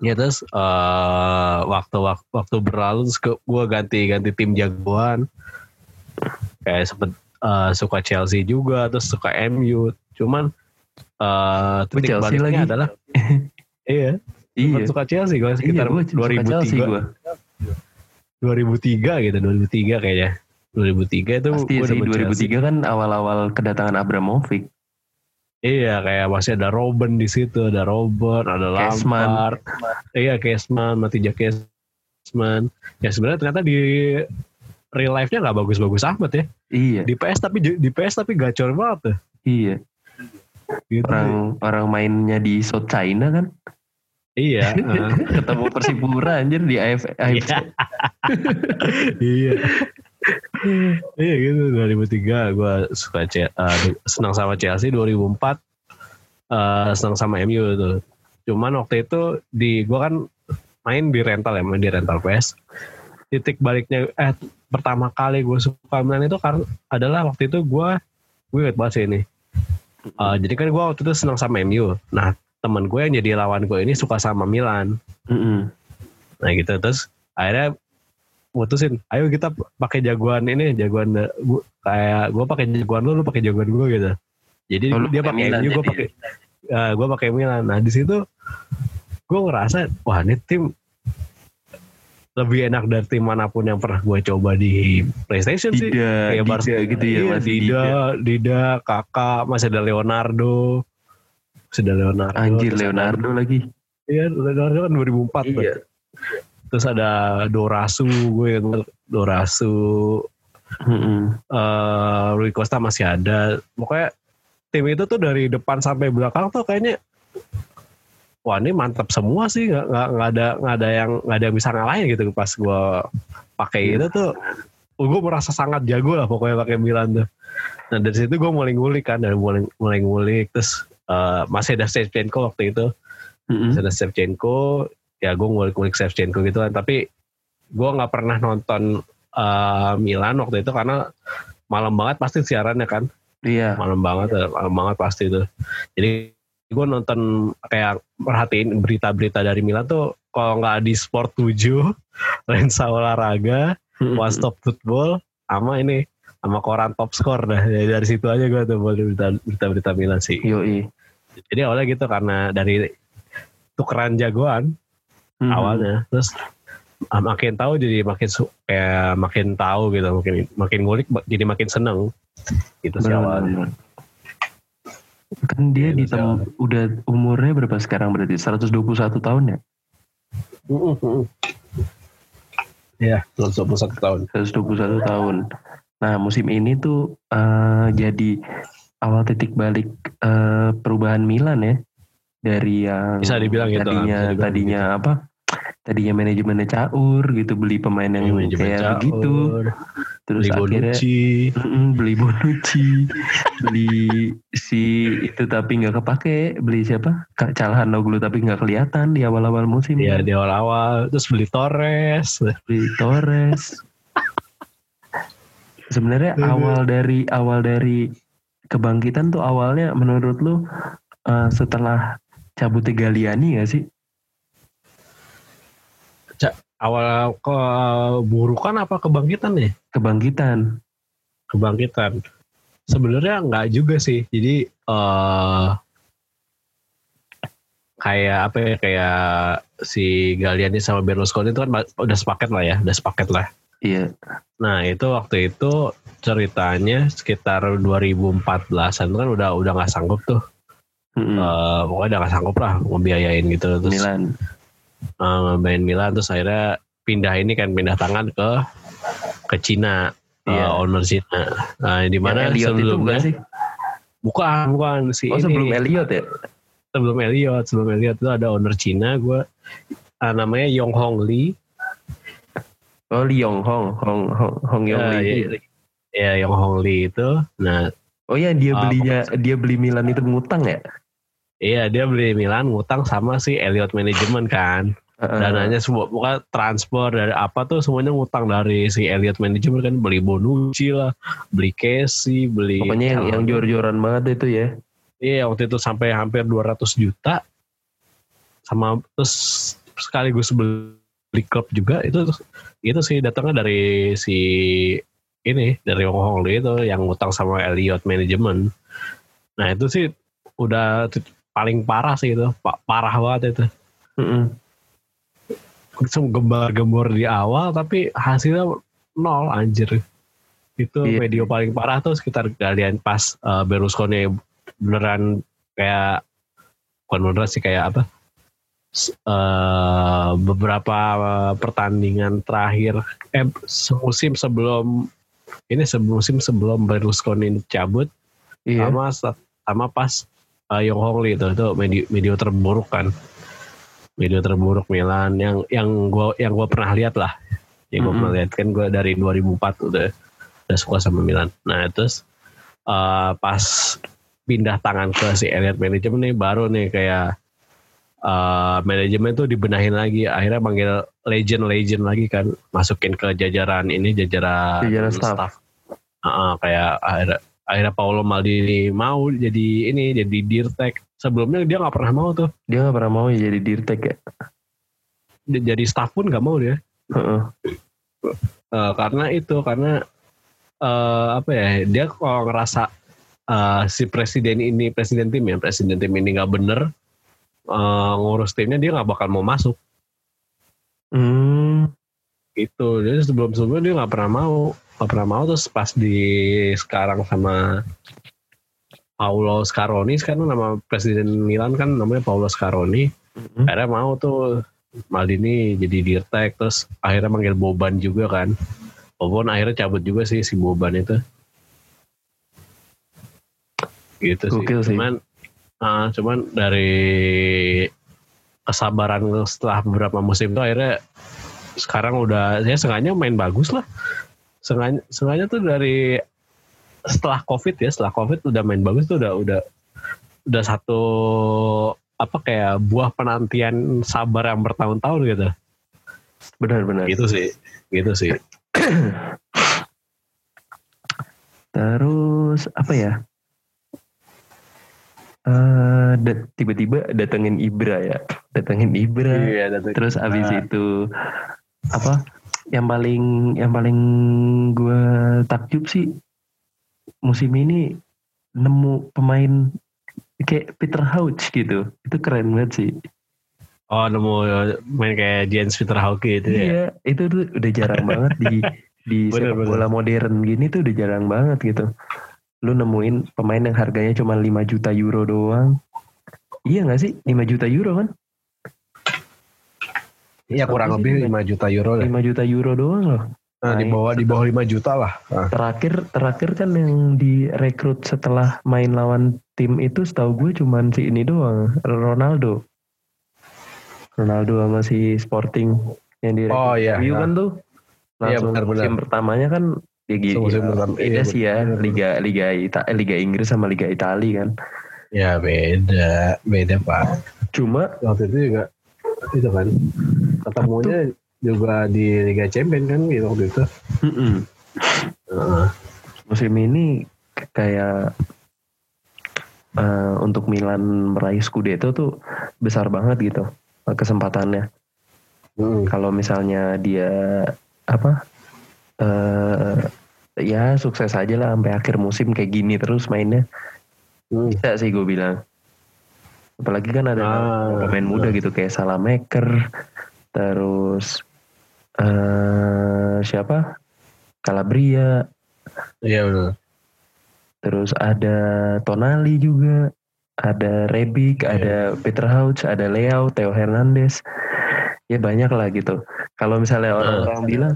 ya terus eh, waktu waktu waktu berlalu terus gue ganti ganti tim jagoan kayak sempet eh, suka Chelsea juga terus suka MU cuman eh Gua titik Chelsea baliknya lagi. adalah iya Iya. suka Chelsea gue sekitar Iya, gua suka Chelsea 2003 gua. 2003 gitu 2003 kayaknya 2003 itu Pasti sih dapet Chelsea. 2003 kan awal-awal kedatangan Abramovich. Iya kayak masih ada Robben di situ, ada Robben, ada Kesman. Lampard, iya Kesman, Matija Kesman. Ya sebenarnya ternyata di real life-nya nggak bagus-bagus amat ya. Iya, Di PS tapi di PS tapi gacor banget tuh. iya. Gitu. Orang orang mainnya di South China kan. Iya. Ketemu Persipura anjir di AF, AFC. iya. iya gitu. 2003 gue suka eh, senang sama Chelsea. 2004 eh, senang sama MU itu cuman waktu itu di gue kan main di rental ya main di rental PS titik baliknya eh pertama kali gue suka Milan itu karena adalah waktu itu gue gue banget sih ini. Eh, jadi kan gue waktu itu senang sama MU nah teman gue yang jadi lawan gue ini suka sama Milan. Mm-mm. Nah gitu. Terus akhirnya mutusin, ayo kita pakai jagoan ini, jagoan eh, gua, kayak gue pakai jagoan lu, lu pakai jagoan gue gitu. Jadi Oh, lu dia pakai MU, gue pakai eh, gue pakai Milan. Nah di situ gue ngerasa wah ini tim lebih enak dari tim mana pun yang pernah gue coba di PlayStation sih. Dida, Kayak Dida Barca gitu ya iya, masih Dida, Dida. Dida, Kakak, masih ada Leonardo, masih ada Leonardo. Anjir Leonardo lagi. Iya, Leonardo kan 2004 tuh. Iya. Terus ada Dorasu, gue banget Dorasu. Mm-mm. eh Rui Costa masih ada. Pokoknya tim itu tuh dari depan sampai belakang tuh kayaknya wah ini mantap semua sih nggak nggak ada nggak ada yang nggak ada yang bisa ngalahin gitu pas gue pakai Iya. itu tuh gue merasa sangat jago lah pokoknya pakai Milan tuh. Nah dari situ gue mulai ngulik kan dari mulai mulai ngulik terus eh, masih ada Shevchenko waktu itu Mm-mm. masih ada Shevchenko ya gue ngulik-ngulik Shevchenko gitu kan tapi gue nggak pernah nonton eh, Milan waktu itu karena malam banget pasti siarannya kan Iya. malam banget malam banget pasti itu jadi gue nonton kayak perhatiin berita-berita dari Milan tuh kalau nggak di Sport 7 Lensa Olahraga. One Stop Football sama ini sama koran top score dah Jadi dari situ aja gue tuh boleh berita berita Milan sih Yoi. jadi awalnya gitu karena dari tukeran jagoan Mm-mm. awalnya terus ah, makin tahu jadi makin kayak makin tahu gitu makin makin ngulik jadi makin seneng gitu sih awalnya. Kan dia Iya, di itu tem- udah umurnya berapa sekarang berarti? 121 tahun ya? Iya, 121 tahun. 121 tahun. Nah musim ini tuh eh, jadi awal titik balik eh, perubahan Milan ya dari yang Bisa dibilang gitu, tadinya bisa dibilang tadinya apa? Tadinya manajemennya caur gitu beli pemain yang Manajemen kayak caur, begitu. Terus beli akhirnya Bonucci. Beli Bonucci, beli si itu tapi nggak kepake, beli siapa? Kak Calhanoglu tapi nggak kelihatan di awal-awal musim. Iya, di awal-awal. Terus beli Torres. Beli Torres. Sebenarnya awal dari awal dari kebangkitan tuh awalnya menurut lu eh, setelah cabutnya Galiani gak sih? Awal keburukan apa kebangkitan ya? Kebangkitan. Kebangkitan. Sebenarnya nggak juga sih. Jadi eh kayak apa ya kayak si Galliani sama Berlusconi itu kan udah sepaket lah ya, udah sepaket lah. Iya. Nah itu waktu itu ceritanya sekitar 2014an kan udah udah nggak sanggup tuh, Mm-mm. Eh, pokoknya udah nggak sanggup lah ngebiayain gitu terus Milan. eh, ngebiayain Milan terus akhirnya pindah ini kan pindah tangan ke ke Cina, eh, Iya. owner Cina. Nah di mana Yang Elliot itu bukan sebelumnya sih? bukan bukan si Oh ini sebelum Elliot ya? sebelum Elliot sebelum Elliot itu ada owner Cina gue namanya Yong Hong Lee Oh Lee Yong Hong, Hong Hong Hong Yong Ya, Lee. ya, ya Yong Hong Lee itu nah Oh ya dia Ah, belinya dia beli Milan itu ngutang ya? Iya dia beli Milan ngutang sama si Elliot Management kan. Dananya semua bukan transfer dari apa tuh semuanya ngutang dari si Elliot Management kan beli Bonucci lah, beli Casey, beli Pokoknya yang, yang jor-joran banget itu ya. Iya waktu itu sampai hampir 200 juta sama terus sekaligus beli klub juga itu itu sih datangnya dari si ini dari Hong Hong Lee itu yang ngutang sama Elliot Management. Nah itu sih udah paling parah sih itu, Pa- parah banget itu. Mm-mm. Gembar-gembor di awal tapi hasilnya nol anjir. Itu Iya. video paling parah tuh sekitar kalian pas eh, Berlusconi beneran kayak bukan beneran sih kayak apa? Eh, beberapa pertandingan terakhir eh semusim sebelum ini semusim sebelum Berlusconi cabut Iya. sama sama pas uh, Yong Hong Lee itu itu video, video terburuk kan. Video terburuk Milan. Yang yang gua yang gua pernah lihat lah. Yang gua Mm-mm. pernah lihat kan gua dari 2004 udah udah suka sama Milan. Nah terus uh, pas pindah tangan ke si Elliot Management nih baru nih kayak uh, manajemen tuh dibenahin lagi. Akhirnya manggil legend-legend lagi kan. Masukin ke jajaran ini jajaran, Jajaran staff. Heeh, kayak akhirnya akhirnya Paolo Maldini mau jadi ini jadi dirtek sebelumnya dia nggak pernah mau tuh Dia gak pernah mau jadi dirtek ya. Dia jadi staff pun nggak mau dia Heeh. Eh, karena itu karena eh, apa ya dia kalau ngerasa eh, si presiden ini presiden tim ya presiden tim ini nggak bener eh, ngurus timnya dia nggak bakal mau masuk Hmm. Gitu jadi sebelum sebelumnya dia nggak pernah mau nggak pernah mau terus pas di sekarang sama Paulo Scaroni sekarang nama presiden Milan kan namanya Paulo Scaroni Mm-mm. akhirnya mau tuh Maldini jadi dirtek terus akhirnya manggil Boban juga kan Walaupun akhirnya cabut juga sih si Boban itu. Gitu sih. Gokil sih. Cuman, ah, cuman dari kesabaran setelah beberapa musim itu akhirnya sekarang udah ya sengaja main bagus lah. Sengaja, sengaja tuh dari setelah covid ya setelah covid udah main bagus tuh udah udah udah satu apa kayak buah penantian sabar yang bertahun-tahun gitu Benar-benar. gitu sih gitu sih Terus apa ya? Eh da- tiba-tiba datengin Ibra ya, datengin Ibra. iya Terus abis Nah. itu apa? Yang paling yang paling gue takjub sih musim ini nemu pemain kayak Peter Hauch gitu. Itu keren banget sih. oh nemu main kayak Jens Peter Hauke itu ya Iya, itu tuh udah jarang banget di di Bener, sepak bener. bola modern gini tuh udah jarang banget gitu. Lu nemuin pemain yang harganya cuma 5 juta euro doang. Iya gak sih? 5 juta euro kan? Iya kurang lebih 5 juta euro lah 5 juta euro doang loh. nah, di bawah di bawah 5 juta lah nah. Terakhir terakhir kan yang direkrut setelah main lawan tim itu setahu gue cuman si ini doang, Ronaldo. Ronaldo sama si Sporting yang direkrut Oh, iya. MU kan tuh. Iya, Langsung benar-benar. musim pertamanya kan ya. Musim pertama, beda iya, sih ya. Liga Liga Ita- eh, Liga Inggris sama Liga Italia kan. ya beda beda pak Cuma waktu itu juga itu kan ketemunya juga di Liga Champions kan gitu waktu itu mm-mm, Heeh. musim ini kayak eh, untuk Milan meraih Scudetto tuh besar banget gitu eh, kesempatannya. Hmm. kalau misalnya dia apa eh ya sukses aja lah sampai akhir musim kayak gini terus mainnya Hmm. bisa sih gue bilang apalagi kan ada Ah, pemain muda gitu kayak Salamaker terus eh siapa? Calabria. Iya benar. terus ada Tonali juga ada Rebic Iya. ada Peter Hauch ada Leao Theo Hernandez. Ya banyak lah gitu. Kalau misalnya orang-orang bilang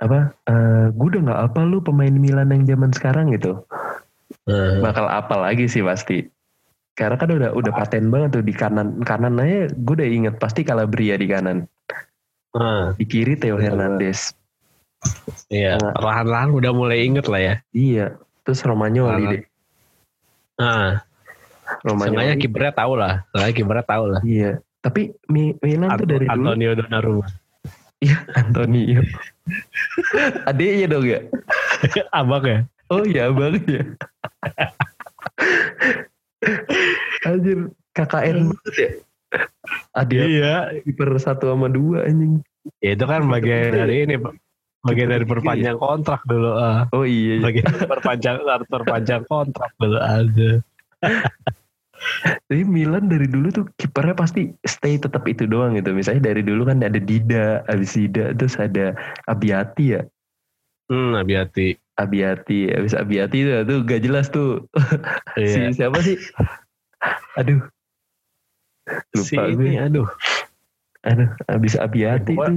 apa eh gue udah nggak apa lu pemain Milan yang zaman sekarang gitu. Nah, bakal apa lagi sih pasti karena kan udah udah paten banget tuh di kanan kanan aja gue udah inget pasti Calabria di kanan nah, di kiri Theo Bener Hernandez iya perlahan-lahan udah mulai inget lah ya. iya terus Romagnoli deh Nah, sengaja Romagnoli kipernya tahu lah, sengaja kipernya tahu lah. iya tapi Mi- Milan tuh Ant- dari dulu Antonio Donnarumma. Iya, Antonio. Adiknya dong ya? Abang ya? Oh iya, abang ya. Anjir, KKN banget ya. Adik Iya. kiper satu sama dua anjing. Ya itu kan bagian dari ini, Pak. Bagian dari perpanjang kontrak dulu. ah. Oh iya, iya. Bagian perpanjang perpanjang kontrak dulu ada. Tapi Milan dari dulu tuh kipernya pasti stay tetap itu doang gitu. Misalnya dari dulu kan ada Dida, abis Dida terus ada Abiati ya. Hmm, Abiati. Abiati, abis Abiati tuh, tuh gak jelas tuh. Iya. Si siapa sih? Aduh. si Lupa ini, gue. aduh. Aduh, abis Abiati tuh.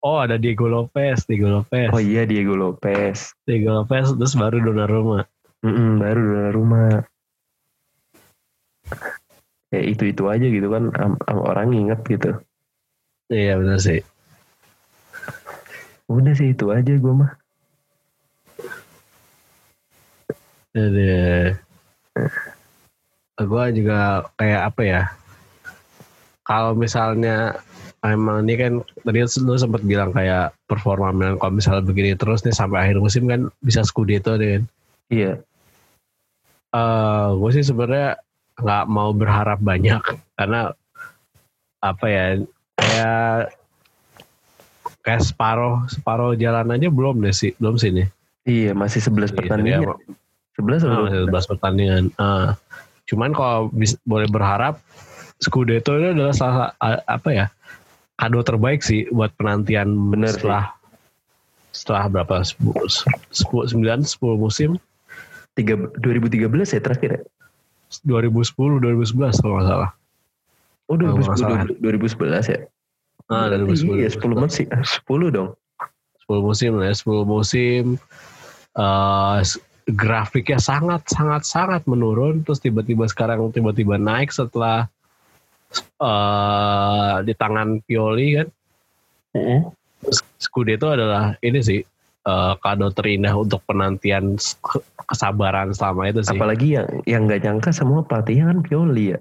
Oh ada Diego Lopez, Diego Lopez, Oh iya Diego Lopez. Diego Lopez terus baru Donnarumma. Mm-mm, baru dari rumah. Ya itu itu aja gitu kan am- am- orang inget gitu. Iya benar sih. Udah sih itu aja gue mah. Jadi, gue juga kayak apa ya? Kalau misalnya emang ini kan tadi lu sempat bilang kayak performa Milan kalau misalnya begini terus nih sampai akhir musim kan bisa Scudetto nih kan. Iya. Eh gue sih sebenarnya nggak mau berharap banyak karena apa ya kayak kayak separuh separuh jalan aja belum deh sih belum sih nih. Iya masih 11 Iya, pertandingan. 11 Ah, atau masih 11 pertandingan. Ah. cuman kalau bis- boleh berharap Scudetto itu adalah salah apa ya kado terbaik sih buat penantian Bener setelah setelah berapa 10, 10 9 10 musim tiga 2013 ya terakhir ya? 2010 2011 kalau nggak salah. Oh nggak 2010, salah. 2011 ya? Ah, Berarti 2010, Iya 10 masih 10 dong. 10 musim ya, 10 musim. eh grafiknya sangat sangat sangat menurun terus tiba-tiba sekarang tiba-tiba naik setelah eh di tangan Pioli kan. Scudetto adalah ini sih eh, kado terindah untuk penantian ke- kesabaran selama itu sih. Apalagi yang yang nggak nyangka semua pelatihnya kan Pioli ya.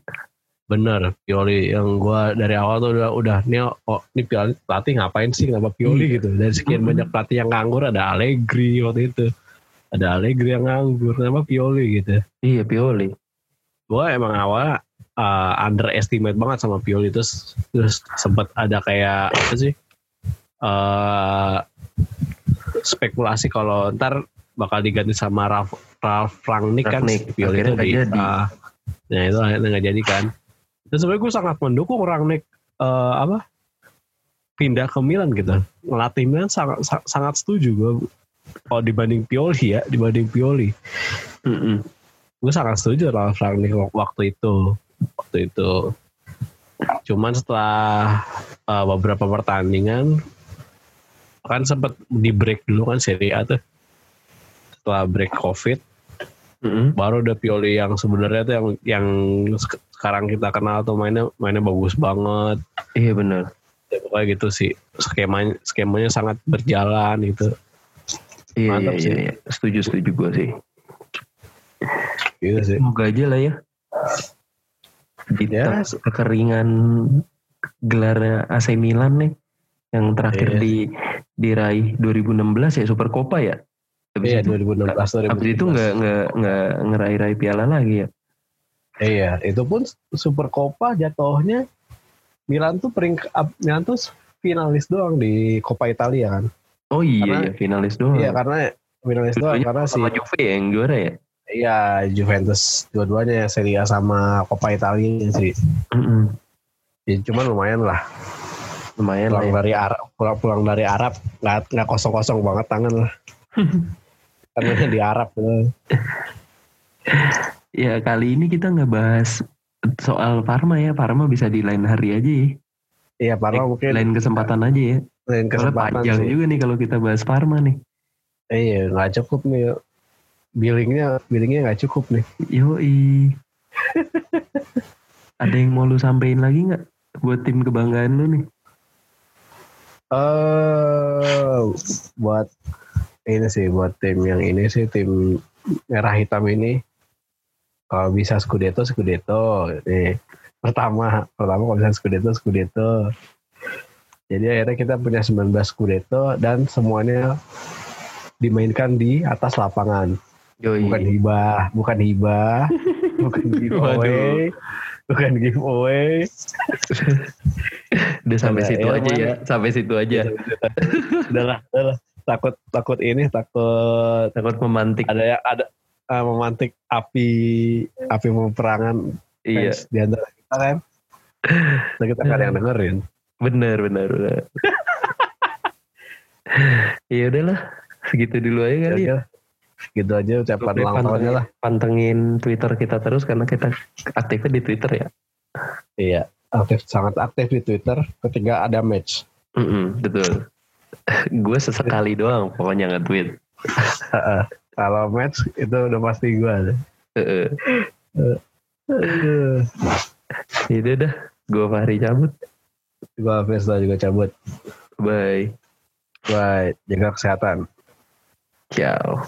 Bener, Pioli yang gua dari awal tuh udah udah nih oh ini Pioli pelatih ngapain sih kenapa Pioli Iya. gitu. Dari sekian Mhm. banyak pelatih yang nganggur ada Allegri waktu itu. Ada Allegri yang nganggur, kenapa Pioli gitu. Iya Pioli. Gua emang awal uh, underestimate banget sama Pioli terus terus sempat ada kayak apa sih? eh spekulasi kalau ntar bakal diganti sama Ralf, Ralf Rangnick kan Rangnick, Pioli itu di jadi. ah, nah itu akhirnya nggak jadi kan dan sebenarnya gue sangat mendukung Rangnick eh, apa pindah ke Milan gitu ngelatih Milan sangat sa- sangat setuju gue kalau dibanding Pioli ya dibanding Pioli. Mm-mm. gue sangat setuju Ralf Rangnick wak- waktu itu. Waktu itu. Cuman setelah eh, beberapa pertandingan kan sempat di break dulu kan Serie A tuh. Setelah break COVID Mm-mm. baru ada Pioli yang sebenarnya tuh yang yang sek- sekarang kita kenal tuh mainnya mainnya bagus banget. Iya benar. ya, pokoknya gitu sih. Skemanya skemanya sangat berjalan gitu Iya Mantap iya, sih. iya iya. Setuju setuju gue sih. gitu sih Semoga aja lah ya. Di Ya. kekeringan gelarnya AC Milan nih yang terakhir Iya. di diraih 2016 ya Super Copa ya. Habis iya itu, 2016 habis itu nggak nggak nggak ngeraih-raih piala lagi ya. Iya, itu pun Super Copa jatuhnya Milan tuh peringkat Milan tuh finalis doang di Coppa Italia kan. Oh iya Karena- ya finalis doang. Iya, karena finalis doang Dua-duanya karena si Juve ya yang juara ya. iya Juventus dua-duanya Serie A sama Coppa Italia sih. Mm-mm. Ya, cuman lumayan lah. Lumayan lah Pulang ya. dari Arab, pulang, pulang dari Arab nggak nggak kosong-kosong banget tangan lah. Karena di Arab. gitu. Ya kali ini kita nggak bahas soal Parma ya. Parma bisa di lain hari aja ya. Iya, Parma mungkin Lain kesempatan aja ya. Lain kesempatan panjang sih. juga nih kalau kita bahas Parma nih. Iya, nggak cukup nih. Billingnya, billingnya nggak cukup nih. Yoi. Ada yang mau lu sampein lagi nggak buat tim kebanggaan lu nih? eh buat ini sih buat tim yang ini sih tim merah hitam ini kalau bisa Scudetto Scudetto nih pertama pertama kalau bisa Scudetto Scudetto jadi akhirnya kita punya 19 Scudetto dan semuanya dimainkan di atas lapangan Yoi. bukan hibah bukan hibah bukan giveaway bukan giveaway Udah sampai situ ya, aja ya. Sampai situ aja. udahlah udahlah takut takut ini takut Takut memantik. ada yang ada eh, memantik api api peperangan Iya. di antara kita kan nah, kita ada yang dengerin Bener bener bener. ya udahlah. Segitu dulu aja kali ya. ya gitu aja ucapan ulang tahunnya lah pantengin Twitter kita terus karena kita aktifnya di Twitter ya. iya aktif sangat aktif di Twitter ketika ada match Mm-mm, betul. gue sesekali doang pokoknya nge-tweet. Heeh. kalau match itu udah pasti gue Heeh. Itu dah. Gue Fahri cabut. Gue Vesda juga cabut Bye. bye jaga kesehatan Ciao.